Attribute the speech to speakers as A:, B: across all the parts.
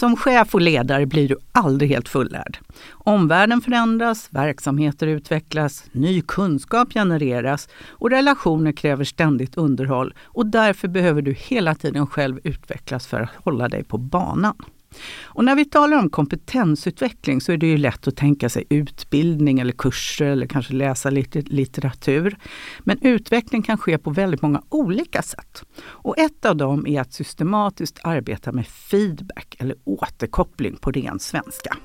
A: Som chef och ledare blir du aldrig helt fullärd. Omvärlden förändras, verksamheter utvecklas, ny kunskap genereras och relationer kräver ständigt underhåll och därför behöver du hela tiden själv utvecklas för att hålla dig på banan. Och när vi talar om kompetensutveckling så är det ju lätt att tänka sig utbildning eller kurser eller kanske läsa lite litteratur. Men utveckling kan ske på väldigt många olika sätt. Och ett av dem är att systematiskt arbeta med feedback eller återkoppling på ren svenska.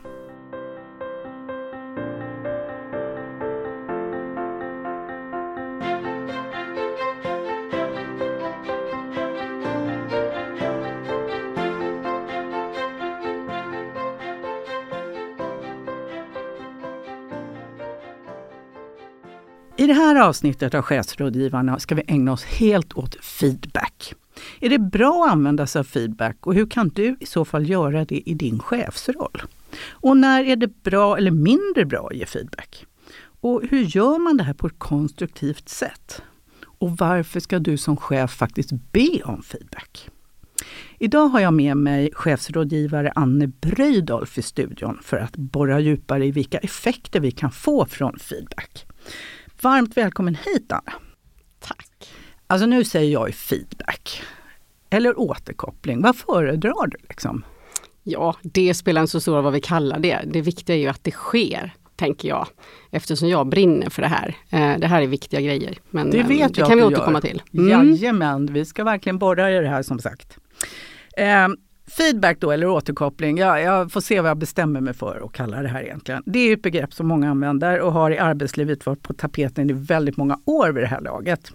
A: I det här avsnittet av Chefsrådgivarna ska vi ägna oss helt åt feedback. Är det bra att använda sig av feedback och hur kan du i så fall göra det i din chefsroll? Och när är det bra eller mindre bra att ge feedback? Och hur gör man det här på ett konstruktivt sätt? Och varför ska du som chef faktiskt be om feedback? Idag har jag med mig chefsrådgivare Anne Bröjdolf i studion för att borra djupare i vilka effekter vi kan få från feedback. Varmt välkommen hit Anna!
B: Tack!
A: Alltså nu säger jag feedback. Eller återkoppling. Vad föredrar du? Liksom?
B: Ja, det spelar inte så stor roll vad vi kallar det. Det viktiga är ju att det sker, tänker jag. Eftersom jag brinner för det här. Eh, det här är viktiga grejer. Men
A: det vet
B: det
A: jag
B: kan vi
A: gör.
B: återkomma till.
A: Mm. Jajamän, vi ska verkligen borra i det här som sagt. Feedback då, eller återkoppling, ja, jag får se vad jag bestämmer mig för att kalla det här egentligen. Det är ett begrepp som många använder och har i arbetslivet varit på tapeten i väldigt många år vid det här laget.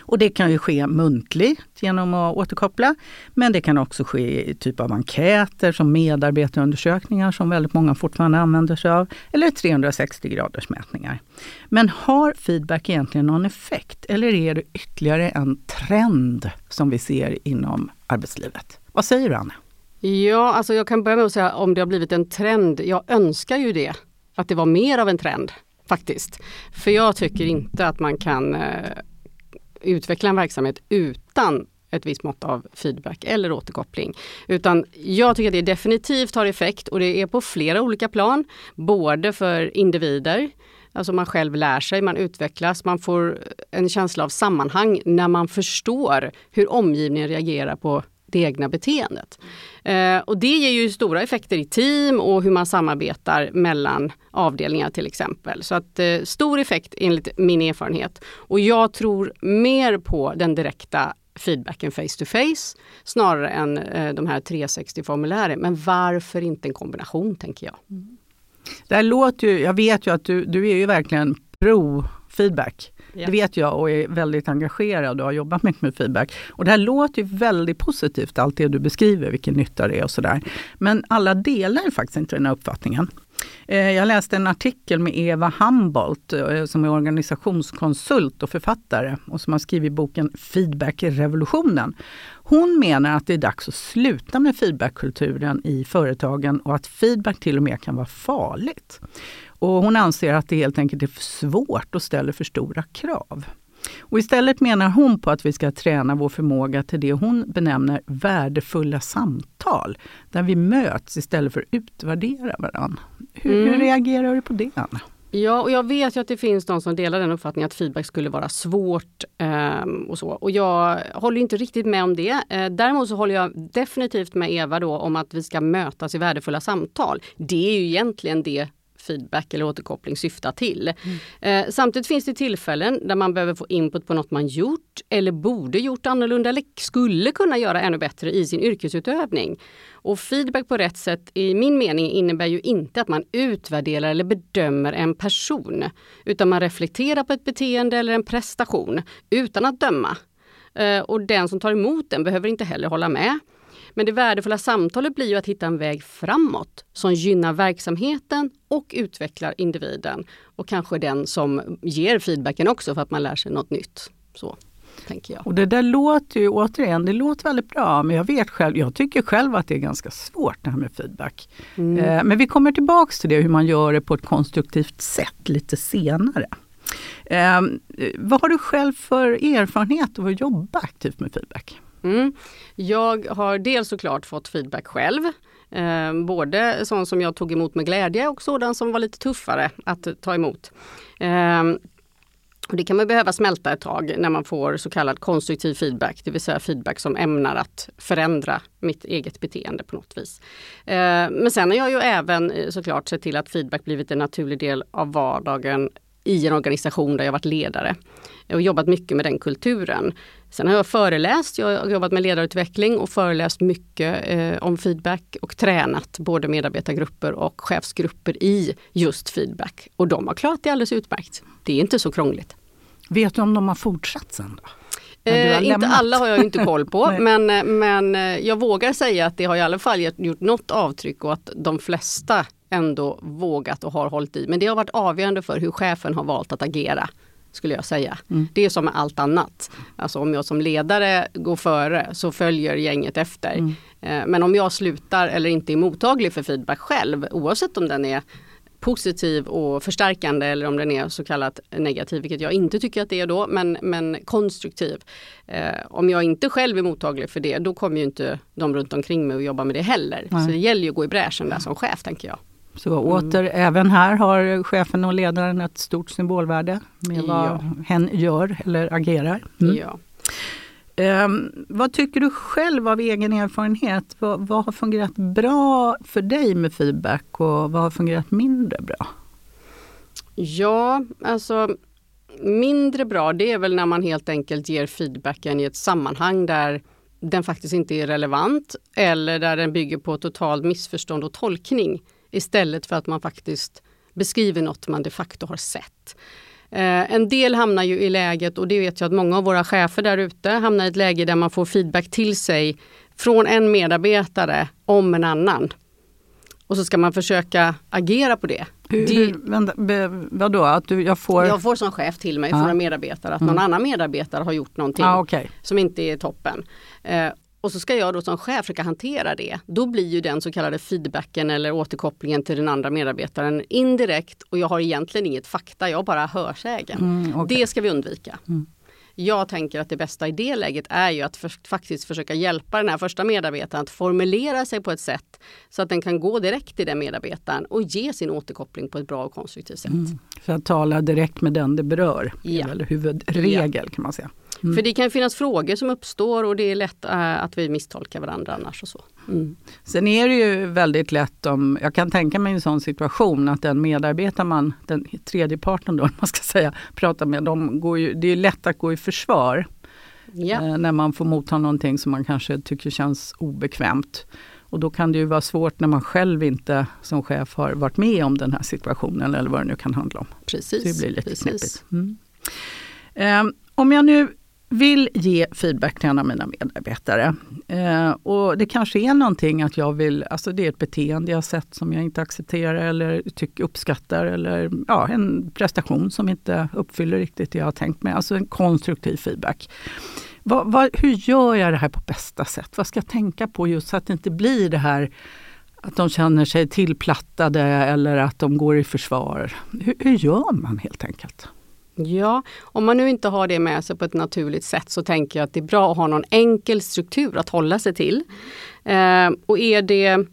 A: Och det kan ju ske muntligt genom att återkoppla. Men det kan också ske i typ av enkäter som medarbetarundersökningar som väldigt många fortfarande använder sig av. Eller 360 graders mätningar. Men har feedback egentligen någon effekt? Eller är det ytterligare en trend som vi ser inom arbetslivet? Vad säger du Anna?
B: Ja, alltså jag kan börja med att säga om det har blivit en trend. Jag önskar ju det, att det var mer av en trend faktiskt. För jag tycker inte att man kan eh, utveckla en verksamhet utan ett visst mått av feedback eller återkoppling. Utan jag tycker att det definitivt har effekt och det är på flera olika plan. Både för individer, Alltså man själv lär sig, man utvecklas, man får en känsla av sammanhang när man förstår hur omgivningen reagerar på det egna beteendet. Eh, och det ger ju stora effekter i team och hur man samarbetar mellan avdelningar till exempel. Så att eh, stor effekt enligt min erfarenhet. Och jag tror mer på den direkta feedbacken face to face snarare än eh, de här 360-formulären. Men varför inte en kombination tänker jag. Mm.
A: Det här låter ju, jag vet ju att du, du är ju verkligen pro feedback. Yeah. Det vet jag och är väldigt engagerad och har jobbat mycket med feedback. Och det här låter ju väldigt positivt, allt det du beskriver, vilken nytta det är och sådär. Men alla delar faktiskt inte den här uppfattningen. Eh, jag läste en artikel med Eva Humboldt eh, som är organisationskonsult och författare och som har skrivit boken Feedback-revolutionen. Hon menar att det är dags att sluta med feedbackkulturen i företagen och att feedback till och med kan vara farligt. Och hon anser att det helt enkelt är för svårt och ställer för stora krav. Och istället menar hon på att vi ska träna vår förmåga till det hon benämner värdefulla samtal, där vi möts istället för att utvärdera varandra. Hur, mm. hur reagerar du på det, Anna?
B: Ja, och jag vet ju att det finns de som delar den uppfattningen att feedback skulle vara svårt eh, och så. Och jag håller inte riktigt med om det. Eh, däremot så håller jag definitivt med Eva då om att vi ska mötas i värdefulla samtal. Det är ju egentligen det feedback eller återkoppling syftar till. Mm. Eh, samtidigt finns det tillfällen där man behöver få input på något man gjort eller borde gjort annorlunda eller skulle kunna göra ännu bättre i sin yrkesutövning. Och feedback på rätt sätt i min mening innebär ju inte att man utvärderar eller bedömer en person. Utan man reflekterar på ett beteende eller en prestation utan att döma. Eh, och den som tar emot den behöver inte heller hålla med. Men det värdefulla samtalet blir ju att hitta en väg framåt som gynnar verksamheten och utvecklar individen. Och kanske den som ger feedbacken också för att man lär sig något nytt. Så.
A: Och det där låter ju återigen, det låter väldigt bra men jag vet själv, jag tycker själv att det är ganska svårt det här med feedback. Mm. Eh, men vi kommer tillbaks till det, hur man gör det på ett konstruktivt sätt lite senare. Eh, vad har du själv för erfarenhet av att jobba aktivt med feedback?
B: Mm. Jag har dels såklart fått feedback själv. Eh, både sån som jag tog emot med glädje och sådan som var lite tuffare att ta emot. Eh, och det kan man behöva smälta ett tag när man får så kallad konstruktiv feedback, det vill säga feedback som ämnar att förändra mitt eget beteende på något vis. Eh, men sen har jag ju även eh, såklart sett till att feedback blivit en naturlig del av vardagen i en organisation där jag varit ledare och jobbat mycket med den kulturen. Sen har jag föreläst, jag har jobbat med ledarutveckling och föreläst mycket eh, om feedback och tränat både medarbetargrupper och chefsgrupper i just feedback. Och de har klarat det alldeles utmärkt. Det är inte så krångligt.
A: Vet du om de har fortsatt sen då?
B: Eh, inte alla har jag inte koll på men, eh, men eh, jag vågar säga att det har i alla fall gjort något avtryck och att de flesta ändå vågat och har hållit i. Men det har varit avgörande för hur chefen har valt att agera skulle jag säga. Mm. Det är som med allt annat. Alltså om jag som ledare går före så följer gänget efter. Mm. Eh, men om jag slutar eller inte är mottaglig för feedback själv, oavsett om den är positiv och förstärkande eller om den är så kallat negativ, vilket jag inte tycker att det är då, men, men konstruktiv. Eh, om jag inte själv är mottaglig för det, då kommer ju inte de runt omkring mig att jobba med det heller. Nej. Så det gäller ju att gå i bräschen där som chef, tänker jag.
A: Så mm. åter, även här har chefen och ledaren ett stort symbolvärde med vad ja. hen gör eller agerar.
B: Mm. Ja.
A: Um, vad tycker du själv av egen erfarenhet? Vad, vad, har fungerat bra för dig med feedback och vad har fungerat mindre bra?
B: Ja, alltså mindre bra det är väl när man helt enkelt ger feedbacken i ett sammanhang där den faktiskt inte är relevant eller där den bygger på totalt missförstånd och tolkning istället för att man faktiskt beskriver något man de facto har sett. Eh, en del hamnar ju i läget, och det vet jag att många av våra chefer där ute hamnar i ett läge där man får feedback till sig från en medarbetare om en annan. Och så ska man försöka agera på det.
A: Hur, det vänta, vadå? Att du, jag, får...
B: jag får som chef till mig ja. från en medarbetare att mm. någon annan medarbetare har gjort någonting
A: ah, okay.
B: som inte är toppen. Eh, och så ska jag då som chef försöka hantera det. Då blir ju den så kallade feedbacken eller återkopplingen till den andra medarbetaren indirekt och jag har egentligen inget fakta, jag bara hörsägen. Mm, okay. Det ska vi undvika. Mm. Jag tänker att det bästa i det läget är ju att för, faktiskt försöka hjälpa den här första medarbetaren att formulera sig på ett sätt så att den kan gå direkt till den medarbetaren och ge sin återkoppling på ett bra och konstruktivt sätt. Mm.
A: Så att tala direkt med den det berör, ja. är väl huvudregel ja. kan man säga.
B: Mm. För det kan finnas frågor som uppstår och det är lätt äh, att vi misstolkar varandra annars. Och så. Mm.
A: Sen är det ju väldigt lätt om, jag kan tänka mig en sån situation att den medarbetare man, den tredje parten då, man ska säga, pratar med, de går ju, det är lätt att gå i försvar. Eh, när man får motta någonting som man kanske tycker känns obekvämt. Och då kan det ju vara svårt när man själv inte som chef har varit med om den här situationen eller vad det nu kan handla om.
B: Precis.
A: Så det blir lite Precis. knepigt. Mm. Eh, om jag nu vill ge feedback till en av mina medarbetare. Eh, och det kanske är någonting att jag vill, alltså det är ett beteende jag sett som jag inte accepterar eller tycker uppskattar eller ja, en prestation som inte uppfyller riktigt det jag har tänkt mig. Alltså en konstruktiv feedback. Va, va, hur gör jag det här på bästa sätt? Vad ska jag tänka på just så att det inte blir det här att de känner sig tillplattade eller att de går i försvar. Hur, hur gör man helt enkelt?
B: Ja, om man nu inte har det med sig på ett naturligt sätt så tänker jag att det är bra att ha någon enkel struktur att hålla sig till. Eh, och är det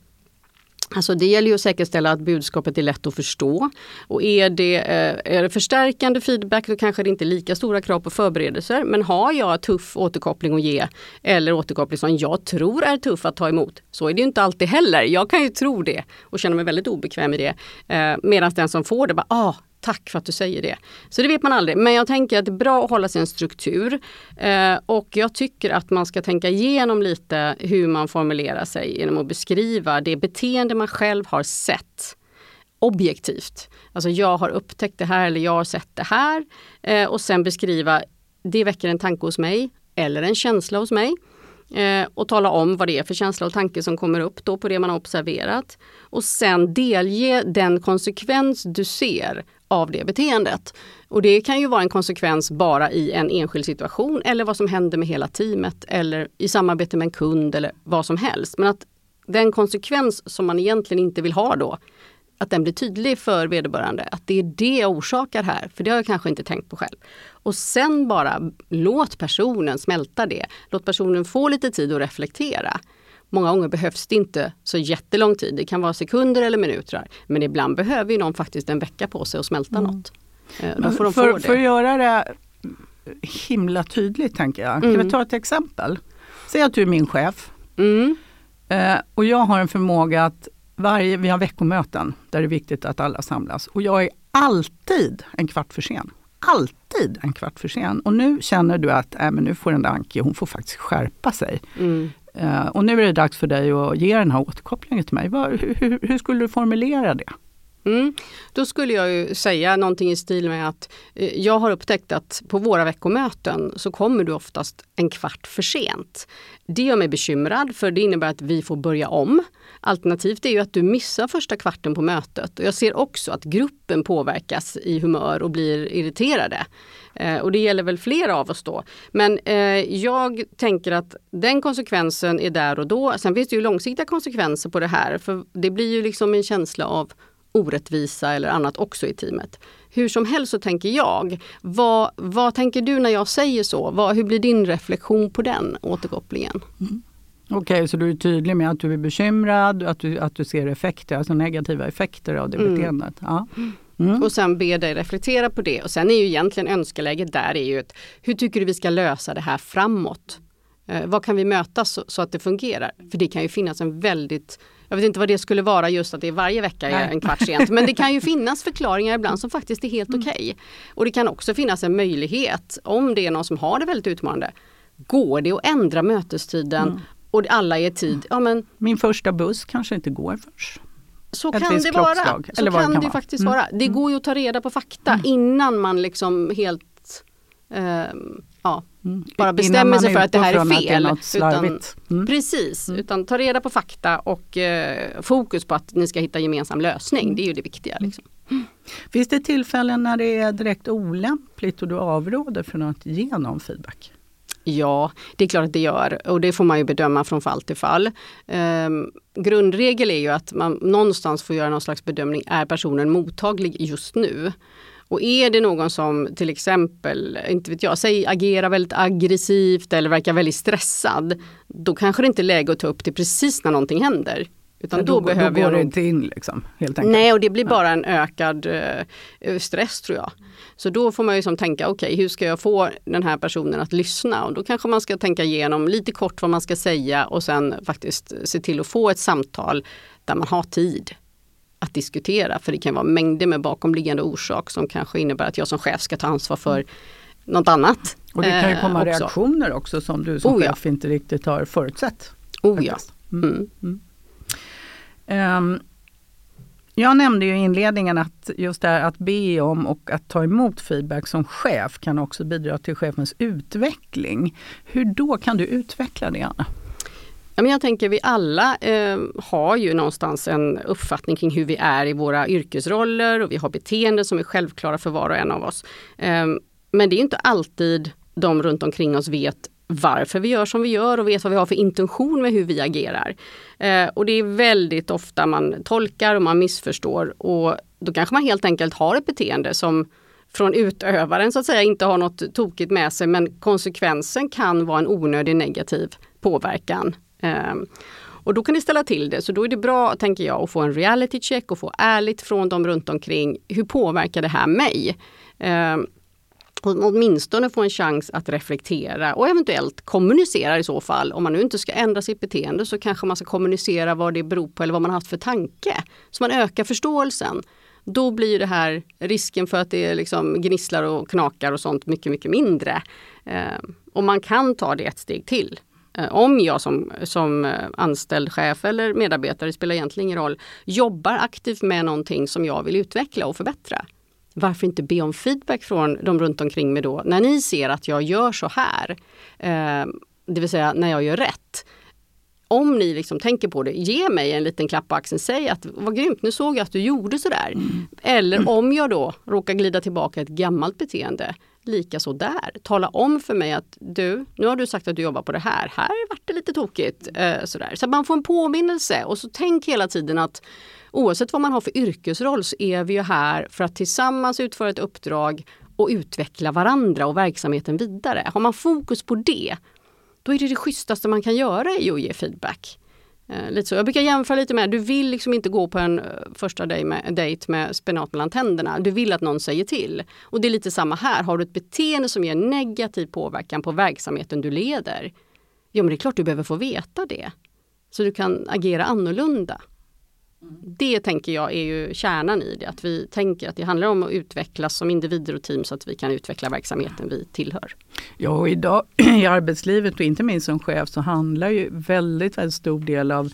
B: Alltså det gäller ju att säkerställa att budskapet är lätt att förstå. Och är det, eh, är det förstärkande feedback då kanske det inte är lika stora krav på förberedelser. Men har jag tuff återkoppling att ge eller återkoppling som jag tror är tuff att ta emot så är det ju inte alltid heller. Jag kan ju tro det och känna mig väldigt obekväm i det. Eh, Medan den som får det bara, ah, Tack för att du säger det. Så det vet man aldrig. Men jag tänker att det är bra att hålla sig en struktur. Eh, och jag tycker att man ska tänka igenom lite hur man formulerar sig genom att beskriva det beteende man själv har sett objektivt. Alltså jag har upptäckt det här eller jag har sett det här. Eh, och sen beskriva, det väcker en tanke hos mig eller en känsla hos mig. Eh, och tala om vad det är för känsla och tanke som kommer upp då på det man har observerat. Och sen delge den konsekvens du ser av det beteendet. Och det kan ju vara en konsekvens bara i en enskild situation eller vad som händer med hela teamet eller i samarbete med en kund eller vad som helst. Men att den konsekvens som man egentligen inte vill ha då att den blir tydlig för vederbörande. Att det är det jag orsakar här, för det har jag kanske inte tänkt på själv. Och sen bara låt personen smälta det. Låt personen få lite tid att reflektera. Många gånger behövs det inte så jättelång tid. Det kan vara sekunder eller minuter. Men ibland behöver ju någon faktiskt en vecka på sig att smälta mm. något.
A: Eh, då får de för, få det. för att göra det himla tydligt tänker jag. Kan vi mm. ta ett exempel? Säg att du är min chef. Mm. Eh, och jag har en förmåga att varje, vi har veckomöten där det är viktigt att alla samlas. Och jag är alltid en kvart för sen. Alltid en kvart för sen. Och nu känner du att äh, men nu får den där Anki, hon får faktiskt skärpa sig. Mm. Eh, och nu är det dags för dig att ge den här återkopplingen till mig. Var, hur, hur, skulle du formulera det?
B: Mm. Då skulle jag ju säga någonting i stil med att eh, jag har upptäckt att på våra veckomöten så kommer du oftast en kvart för sent. Det gör mig bekymrad för det innebär att vi får börja om. Alternativt är ju att du missar första kvarten på mötet. Och jag ser också att gruppen påverkas i humör och blir irriterade. Eh, och det gäller väl flera av oss då. Men eh, jag tänker att den konsekvensen är där och då. Sen finns det ju långsiktiga konsekvenser på det här. För det blir ju liksom en känsla av orättvisa eller annat också i teamet. Hur som helst så tänker jag, vad, vad tänker du när jag säger så? Vad, hur blir din reflektion på den återkopplingen?
A: Mm. Okej, okay, så du är tydlig med att du är bekymrad, att du, att du ser effekter, alltså negativa effekter av det mm. beteendet. Ja.
B: Mm. Och sen be dig reflektera på det. Och sen är ju egentligen önskeläget där är ju ett, hur tycker du vi ska lösa det här framåt? Eh, vad kan vi mötas så, så, att det fungerar? För det kan ju finnas en väldigt jag vet inte vad det skulle vara just att det är varje vecka är en kvart sent. Men det kan ju finnas förklaringar ibland som faktiskt är helt mm. okej. Okay. Och det kan också finnas en möjlighet om det är någon som har det väldigt utmanande. Går det att ändra mötestiden mm. och alla är tid? Ja, men,
A: Min första buss kanske inte går först.
B: Så kan det vara. Så Eller kan det, kan faktiskt mm. vara. Det mm. går ju att ta reda på fakta mm. innan man liksom helt eh, ja, Mm. Bara bestämmer sig för att det här är fel. Är utan, mm. Precis, mm. utan ta reda på fakta och eh, fokus på att ni ska hitta gemensam lösning. Mm. Det är ju det viktiga. Liksom.
A: Finns det tillfällen när det är direkt olämpligt och du avråder från att ge någon feedback?
B: Ja, det är klart att det gör och det får man ju bedöma från fall till fall. Um, grundregel är ju att man någonstans får göra någon slags bedömning. Är personen mottaglig just nu? Och är det någon som till exempel, inte vet jag, säg agerar väldigt aggressivt eller verkar väldigt stressad. Då kanske det inte är läge att ta upp det precis när någonting händer.
A: Utan då, då, behöver då går jag det inte in liksom, helt
B: enkelt. Nej, och det blir bara en ökad uh, stress tror jag. Så då får man ju som tänka, okej okay, hur ska jag få den här personen att lyssna? Och då kanske man ska tänka igenom lite kort vad man ska säga och sen faktiskt se till att få ett samtal där man har tid att diskutera. För det kan vara mängder med bakomliggande orsak som kanske innebär att jag som chef ska ta ansvar för något annat.
A: Och det kan ju komma eh, också. reaktioner också som du som oh, chef ja. inte riktigt har förutsett.
B: Oh ja. Mm. Mm.
A: Mm. Um, jag nämnde ju i inledningen att just det här att be om och att ta emot feedback som chef kan också bidra till chefens utveckling. Hur då kan du utveckla det, Anna?
B: Jag tänker vi alla eh, har ju någonstans en uppfattning kring hur vi är i våra yrkesroller och vi har beteenden som är självklara för var och en av oss. Eh, men det är inte alltid de runt omkring oss vet varför vi gör som vi gör och vet vad vi har för intention med hur vi agerar. Eh, och det är väldigt ofta man tolkar och man missförstår och då kanske man helt enkelt har ett beteende som från utövaren så att säga inte har något tokigt med sig men konsekvensen kan vara en onödig negativ påverkan Ehm, och då kan det ställa till det. Så då är det bra, tänker jag, att få en reality check och få ärligt från dem runt omkring. Hur påverkar det här mig? Ehm, och åtminstone få en chans att reflektera och eventuellt kommunicera i så fall. Om man nu inte ska ändra sitt beteende så kanske man ska kommunicera vad det beror på eller vad man haft för tanke. Så man ökar förståelsen. Då blir det här risken för att det liksom gnisslar och knakar och sånt mycket, mycket mindre. Ehm, och man kan ta det ett steg till. Eh, om jag som, som eh, anställd chef eller medarbetare, spelar egentligen ingen roll, jobbar aktivt med någonting som jag vill utveckla och förbättra. Varför inte be om feedback från de runt omkring mig då, när ni ser att jag gör så här, eh, det vill säga när jag gör rätt. Om ni liksom tänker på det, ge mig en liten klapp på axeln. Säg att vad grymt, nu såg jag att du gjorde sådär. Mm. Eller om jag då råkar glida tillbaka ett gammalt beteende. Likaså där. Tala om för mig att du, nu har du sagt att du jobbar på det här. Här vart det lite tokigt. Eh, sådär. Så att man får en påminnelse och så tänk hela tiden att oavsett vad man har för yrkesroll så är vi ju här för att tillsammans utföra ett uppdrag och utveckla varandra och verksamheten vidare. Har man fokus på det, då är det det schysstaste man kan göra i att ge feedback. Eh, lite så. Jag brukar jämföra lite med, du vill liksom inte gå på en eh, första dejt med, dejt med spenat mellan tänderna. Du vill att någon säger till. Och det är lite samma här. Har du ett beteende som ger negativ påverkan på verksamheten du leder, ja men det är klart du behöver få veta det. Så du kan agera annorlunda. Det tänker jag är ju kärnan i det, att vi tänker att det handlar om att utvecklas som individer och team så att vi kan utveckla verksamheten vi tillhör.
A: Ja, och idag i arbetslivet och inte minst som chef så handlar ju väldigt, väldigt stor del av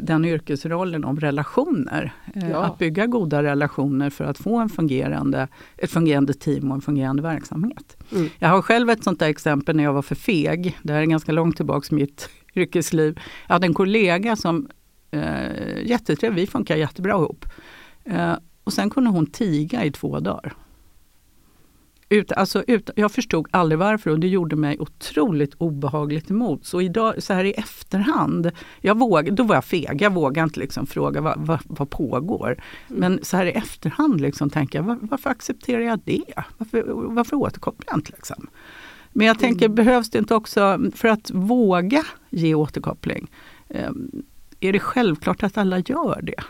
A: den yrkesrollen om relationer. Eh, ja. Att bygga goda relationer för att få en fungerande, ett fungerande team och en fungerande verksamhet. Mm. Jag har själv ett sånt där exempel när jag var för feg. Det här är ganska långt tillbaka i mitt yrkesliv. Jag hade en kollega som Eh, jättetrevlig, vi funkar jättebra ihop. Eh, och sen kunde hon tiga i två dagar. Ut, alltså ut, jag förstod aldrig varför och det gjorde mig otroligt obehagligt emot. Så idag, så här i efterhand, jag våg, då var jag feg, jag vågade inte liksom fråga vad, vad, vad pågår. Mm. Men så här i efterhand liksom tänker jag, var, varför accepterar jag det? Varför, varför återkopplar jag inte? Liksom? Men jag tänker, mm. behövs det inte också, för att våga ge återkoppling, eh, är det självklart att alla gör det?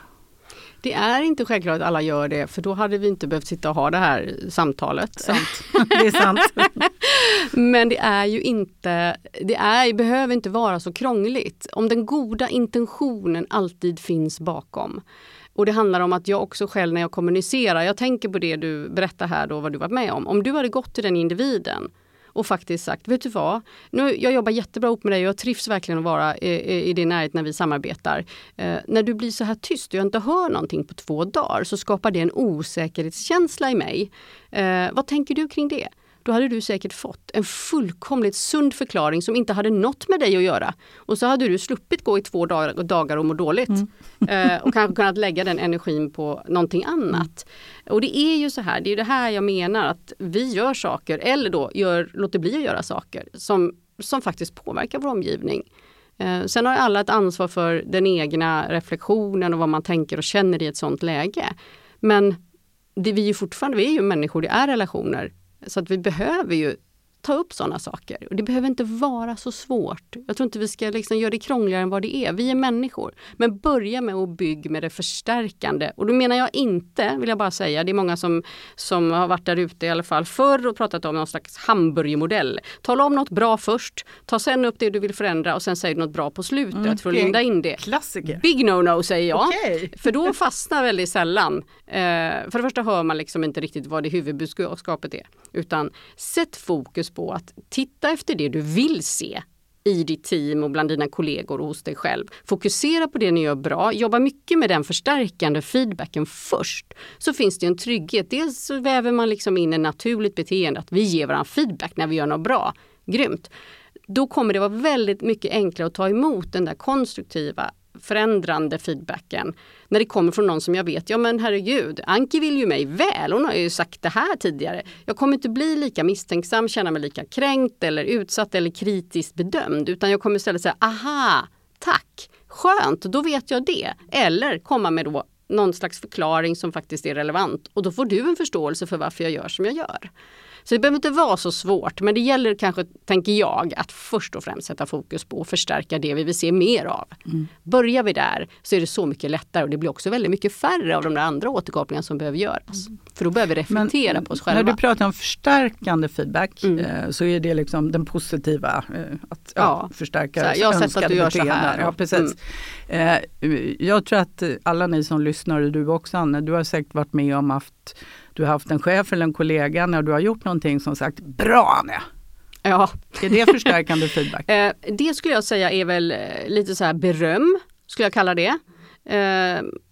B: Det är inte självklart att alla gör det för då hade vi inte behövt sitta och ha det här samtalet.
A: Sant. Det är sant.
B: Men det är ju inte, det är, behöver inte vara så krångligt. Om den goda intentionen alltid finns bakom. Och det handlar om att jag också själv när jag kommunicerar, jag tänker på det du berättar här då vad du varit med om. Om du hade gått till den individen och faktiskt sagt, vet du vad, nu, jag jobbar jättebra ihop med dig och jag trivs verkligen att vara i, i din närhet när vi samarbetar. Eh, när du blir så här tyst och jag inte hör någonting på två dagar så skapar det en osäkerhetskänsla i mig. Eh, vad tänker du kring det? Då hade du säkert fått en fullkomligt sund förklaring som inte hade något med dig att göra. Och så hade du sluppit gå i två dagar och må dåligt. Mm. Eh, och kanske kunnat lägga den energin på någonting annat. Mm. Och det är ju så här, det är det här jag menar att vi gör saker, eller då gör, låter bli att göra saker som, som faktiskt påverkar vår omgivning. Eh, sen har alla ett ansvar för den egna reflektionen och vad man tänker och känner i ett sånt läge. Men det, vi är ju fortfarande vi är ju människor, det är relationer. Så att vi behöver ju ta upp sådana saker. Och det behöver inte vara så svårt. Jag tror inte vi ska liksom göra det krångligare än vad det är. Vi är människor. Men börja med att bygga med det förstärkande. Och då menar jag inte, vill jag bara säga, det är många som, som har varit där ute i alla fall förr och pratat om någon slags hamburgermodell. Tala om något bra först, ta sen upp det du vill förändra och sen du något bra på slutet mm, för att linda in det.
A: Klassiker.
B: Big no-no säger jag. Okay. För då fastnar väldigt sällan. Eh, för det första hör man liksom inte riktigt vad det huvudbudskapet är. Utan sätt fokus på att titta efter det du vill se i ditt team och bland dina kollegor och hos dig själv. Fokusera på det ni gör bra, jobba mycket med den förstärkande feedbacken först. Så finns det en trygghet. Dels så väver man liksom in ett naturligt beteende att vi ger varandra feedback när vi gör något bra. Grymt! Då kommer det vara väldigt mycket enklare att ta emot den där konstruktiva förändrande feedbacken när det kommer från någon som jag vet, ja men herregud, Anki vill ju mig väl, hon har ju sagt det här tidigare. Jag kommer inte bli lika misstänksam, känna mig lika kränkt eller utsatt eller kritiskt bedömd, utan jag kommer istället säga, aha, tack, skönt, då vet jag det. Eller komma med då någon slags förklaring som faktiskt är relevant och då får du en förståelse för varför jag gör som jag gör. Så det behöver inte vara så svårt men det gäller kanske, tänker jag, att först och främst sätta fokus på att förstärka det vi vill se mer av. Mm. Börjar vi där så är det så mycket lättare och det blir också väldigt mycket färre av de där andra återkopplingarna som behöver göras. Mm. För då behöver vi reflektera men, på oss själva.
A: När du pratar om förstärkande feedback mm. eh, så är det liksom den positiva, eh, att ja, ja. förstärka
B: här, Jag har sett att du gör beteende. så här.
A: Ja, precis. Eh, jag tror att alla ni som lyssnar, och du också Anne, du har säkert varit med om att du har haft en chef eller en kollega när du har gjort någonting som sagt Bra Anne!
B: Ja.
A: Är det förstärkande feedback?
B: Eh, det skulle jag säga är väl eh, lite så här beröm, skulle jag kalla det.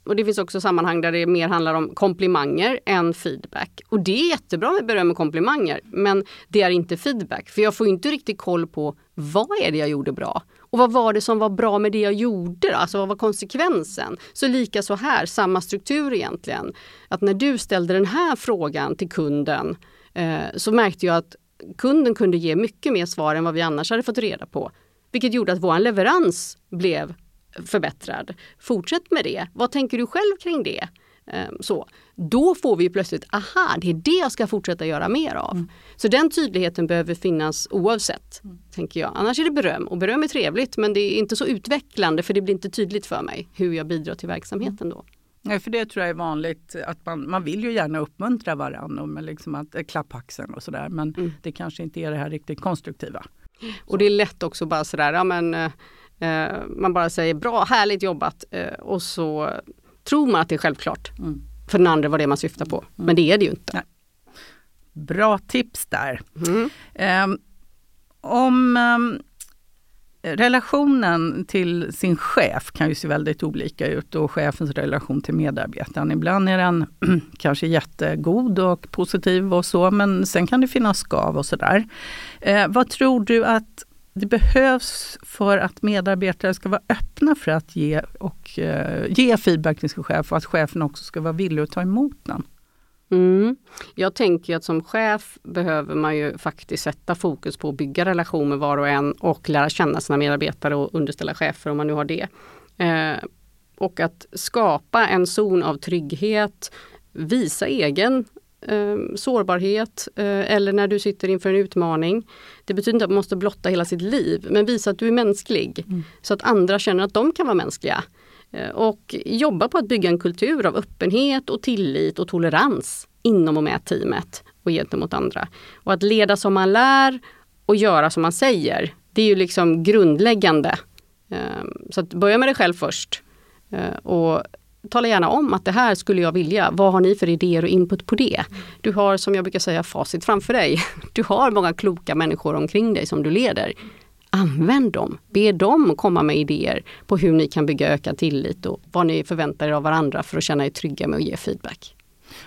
B: Och det finns också sammanhang där det mer handlar om komplimanger än feedback. Och det är jättebra med beröm och komplimanger, men det är inte feedback. För jag får inte riktigt koll på vad är det jag gjorde bra? Och vad var det som var bra med det jag gjorde? Alltså vad var konsekvensen? Så lika så här, samma struktur egentligen. Att när du ställde den här frågan till kunden eh, så märkte jag att kunden kunde ge mycket mer svar än vad vi annars hade fått reda på. Vilket gjorde att vår leverans blev förbättrad. Fortsätt med det. Vad tänker du själv kring det? Ehm, så. Då får vi plötsligt, aha, det är det jag ska fortsätta göra mer av. Mm. Så den tydligheten behöver finnas oavsett, mm. tänker jag. Annars är det beröm och beröm är trevligt men det är inte så utvecklande för det blir inte tydligt för mig hur jag bidrar till verksamheten då.
A: Nej, för det tror jag är vanligt att man, man vill ju gärna uppmuntra varandra med liksom att eh, klappa axeln och sådär men mm. det kanske inte är det här riktigt konstruktiva.
B: Och det är lätt också bara sådär, ja men eh, eh, man bara säger bra, härligt jobbat och så tror man att det är självklart. Mm. För den andra var det man syftar på. Mm. Men det är det ju inte. Nej.
A: Bra tips där. Um, om um, relationen till sin chef kan ju se väldigt olika ut och chefens relation till medarbetaren. Ibland är den kanske jättegod och positiv och så men sen kan det finnas skav och sådär. Eh, vad tror du att det behövs för att medarbetare ska vara öppna för att ge, och, eh, ge feedback till sin chef och att chefen också ska vara villig att ta emot den.
B: Mm. Jag tänker att som chef behöver man ju faktiskt sätta fokus på att bygga relation med var och en och lära känna sina medarbetare och underställa chefer om man nu har det. Eh, och att skapa en zon av trygghet, visa egen eh, sårbarhet eh, eller när du sitter inför en utmaning. Det betyder inte att man måste blotta hela sitt liv men visa att du är mänsklig mm. så att andra känner att de kan vara mänskliga. Eh, och jobba på att bygga en kultur av öppenhet och tillit och tolerans inom och med teamet och gentemot andra. Och att leda som man lär och göra som man säger. Det är ju liksom grundläggande. Ehm, så att börja med dig själv först. Eh, och tala gärna om att det här skulle jag vilja. Vad har ni för idéer och input på det? Du har som jag brukar säga facit framför dig. Du har många kloka människor omkring dig som du leder. Använd dem. Be dem komma med idéer på hur ni kan bygga ökad tillit och vad ni förväntar er av varandra för att känna er trygga med att ge feedback.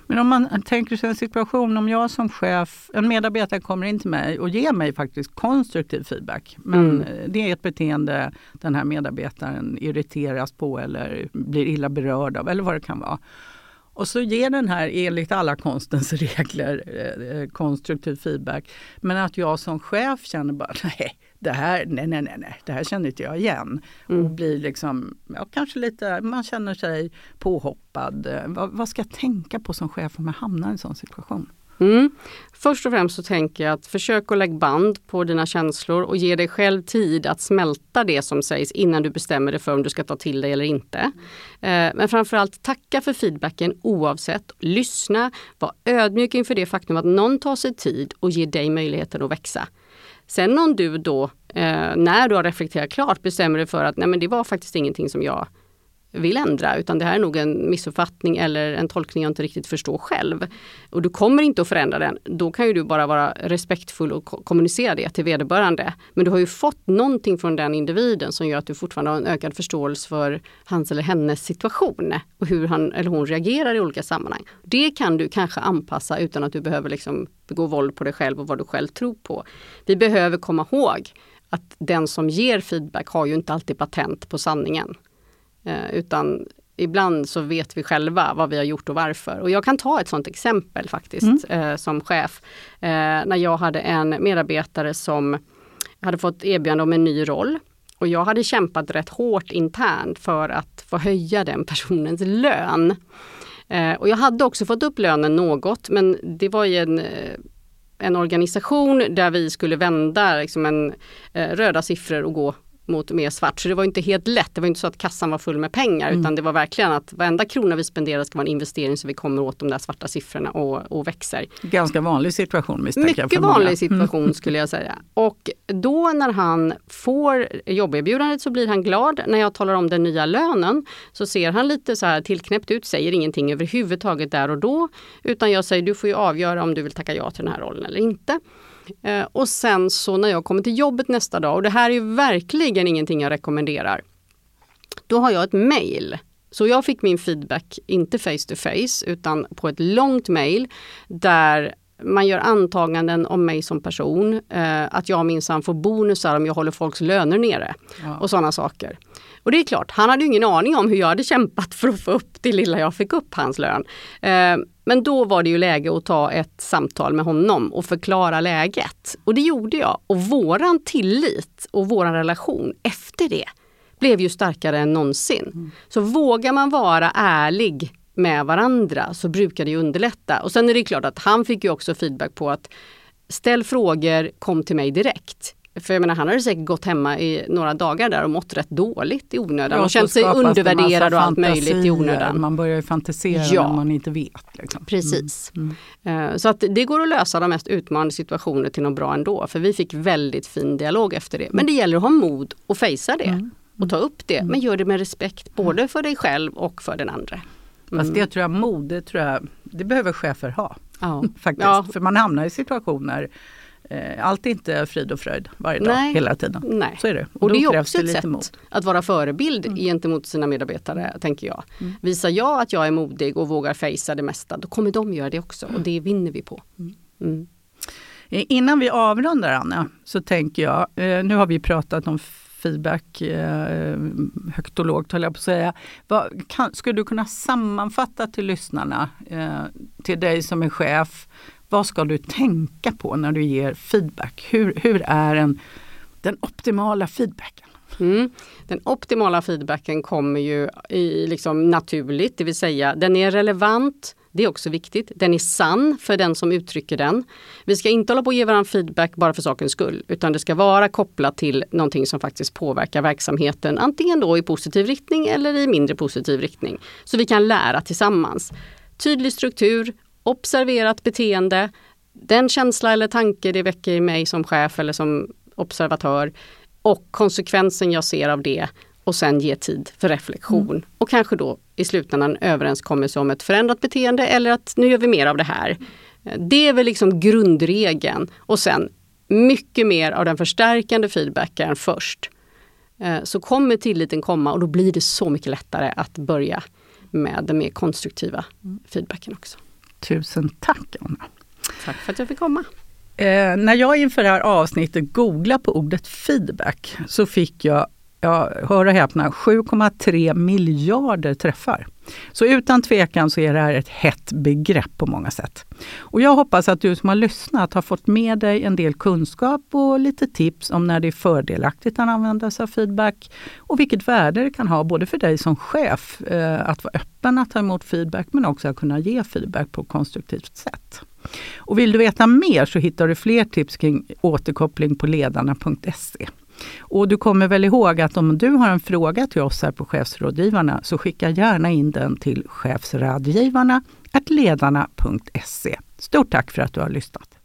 A: Men om man tänker sig en situation om jag som chef, en medarbetare kommer in till mig och ger mig faktiskt konstruktiv feedback. Men mm. det är ett beteende den här medarbetaren irriteras på eller blir illa berörd av eller vad det kan vara. Och så ger den här enligt alla konstens regler eh, konstruktiv feedback. Men att jag som chef känner bara nej, det här, nej, nej, nej, nej, det här känner inte jag igen. Mm. Och blir liksom, ja, kanske lite, man känner sig påhoppad. Vad, vad ska jag tänka på som chef om jag hamnar i en sån situation?
B: Mm. Först och främst så tänker jag att försök att lägga band på dina känslor och ge dig själv tid att smälta det som sägs innan du bestämmer dig för om du ska ta till dig eller inte. Mm. Men framförallt tacka för feedbacken oavsett. Lyssna, var ödmjuk inför det faktum att någon tar sig tid och ger dig möjligheten att växa. Sen om du då, eh, när du har reflekterat klart, bestämmer dig för att nej men det var faktiskt ingenting som jag vill ändra utan det här är nog en missuppfattning eller en tolkning jag inte riktigt förstår själv. Och du kommer inte att förändra den. Då kan ju du bara vara respektfull och kommunicera det till vederbörande. Men du har ju fått någonting från den individen som gör att du fortfarande har en ökad förståelse för hans eller hennes situation och hur han eller hon reagerar i olika sammanhang. Det kan du kanske anpassa utan att du behöver liksom begå våld på dig själv och vad du själv tror på. Vi behöver komma ihåg att den som ger feedback har ju inte alltid patent på sanningen. Eh, utan ibland så vet vi själva vad vi har gjort och varför. Och jag kan ta ett sådant exempel faktiskt mm. eh, som chef. Eh, när jag hade en medarbetare som hade fått erbjudande om en ny roll. Och jag hade kämpat rätt hårt internt för att få höja den personens lön. Och jag hade också fått upp lönen något men det var ju en en organisation där vi skulle vända liksom en, eh, röda siffror och gå mot mer svart. Så det var inte helt lätt. Det var inte så att kassan var full med pengar mm. utan det var verkligen att varenda krona vi spenderar ska vara en investering så vi kommer åt de där svarta siffrorna och, och växer.
A: Ganska vanlig situation misstänker
B: Mycket vanlig situation mm. skulle jag säga. Och då när han får jobberbjudandet så blir han glad. När jag talar om den nya lönen så ser han lite så här tillknäppt ut, säger ingenting överhuvudtaget där och då. Utan jag säger du får ju avgöra om du vill tacka ja till den här rollen eller inte. Eh, och sen så när jag kommer till jobbet nästa dag, och det här är verkligen ingenting jag rekommenderar. Då har jag ett mail. Så jag fick min feedback, inte face to face, utan på ett långt mail där man gör antaganden om mig som person. Eh, att jag minsann får bonusar om jag håller folks löner nere. Ja. Och sådana saker. Och det är klart, han hade ingen aning om hur jag hade kämpat för att få upp det lilla jag fick upp hans lön. Men då var det ju läge att ta ett samtal med honom och förklara läget. Och det gjorde jag. Och våran tillit och våran relation efter det blev ju starkare än någonsin. Mm. Så vågar man vara ärlig med varandra så brukar det underlätta. Och sen är det klart att han fick ju också feedback på att ställ frågor, kom till mig direkt. För jag menar, han hade säkert gått hemma i några dagar där och mått rätt dåligt i onödan och känt sig undervärderad och allt möjligt i onödan.
A: Man börjar ju fantisera ja. när man inte vet. Liksom.
B: Precis. Mm. Mm. Så att det går att lösa de mest utmanande situationer till något bra ändå. För vi fick väldigt fin dialog efter det. Men det gäller att ha mod och fejsa det. Mm. Och ta upp det. Men gör det med respekt både för dig själv och för den andra.
A: Mm. Fast det tror jag mod, det, tror jag, det behöver chefer ha. Ja. Faktiskt. Ja. För man hamnar i situationer eh, allt är inte frid och fröjd varje dag, Nej. hela tiden.
B: Nej.
A: Så är det.
B: Och, och det är också det ett sätt mod. att vara förebild mm. gentemot sina medarbetare, tänker jag. Mm. Visar jag att jag är modig och vågar fejsa det mesta, då kommer de göra det också och det vinner vi på. Mm. mm.
A: Eh, innan vi avrundar Anna, så tänker jag, eh, nu har vi pratat om feedback, eh, högt och lågt höll jag på att säga. Vad, kan, skulle du kunna sammanfatta till lyssnarna, eh, till dig som är chef, vad ska du tänka på när du ger feedback? Hur, hur är en, den optimala feedbacken?
B: Mm. Den optimala feedbacken kommer ju i, liksom naturligt, det vill säga den är relevant, det är också viktigt. Den är sann för den som uttrycker den. Vi ska inte hålla på att ge varandra feedback bara för sakens skull, utan det ska vara kopplat till någonting som faktiskt påverkar verksamheten, antingen då i positiv riktning eller i mindre positiv riktning. Så vi kan lära tillsammans. Tydlig struktur, observerat beteende, den känsla eller tanke det väcker i mig som chef eller som observatör och konsekvensen jag ser av det och sen ge tid för reflektion. Mm. Och kanske då i slutändan en överenskommelse om ett förändrat beteende eller att nu gör vi mer av det här. Det är väl liksom grundregeln och sen mycket mer av den förstärkande feedbacken först. Eh, så kommer tilliten komma och då blir det så mycket lättare att börja med den mer konstruktiva mm. feedbacken också.
A: Tusen tack Anna!
B: Tack för att jag fick komma!
A: Eh, när jag inför det här avsnittet googlade på ordet feedback så fick jag ja, hör och häpna, 7,3 miljarder träffar. Så utan tvekan så är det här ett hett begrepp på många sätt. Och jag hoppas att du som har lyssnat har fått med dig en del kunskap och lite tips om när det är fördelaktigt att använda sig av feedback och vilket värde det kan ha både för dig som chef eh, att vara öppen att ta emot feedback men också att kunna ge feedback på ett konstruktivt sätt. Och vill du veta mer så hittar du fler tips kring återkoppling på ledarna.se. Och du kommer väl ihåg att om du har en fråga till oss här på Chefsrådgivarna så skicka gärna in den till chefsrådgivarna ledarna.se. Stort tack för att du har lyssnat!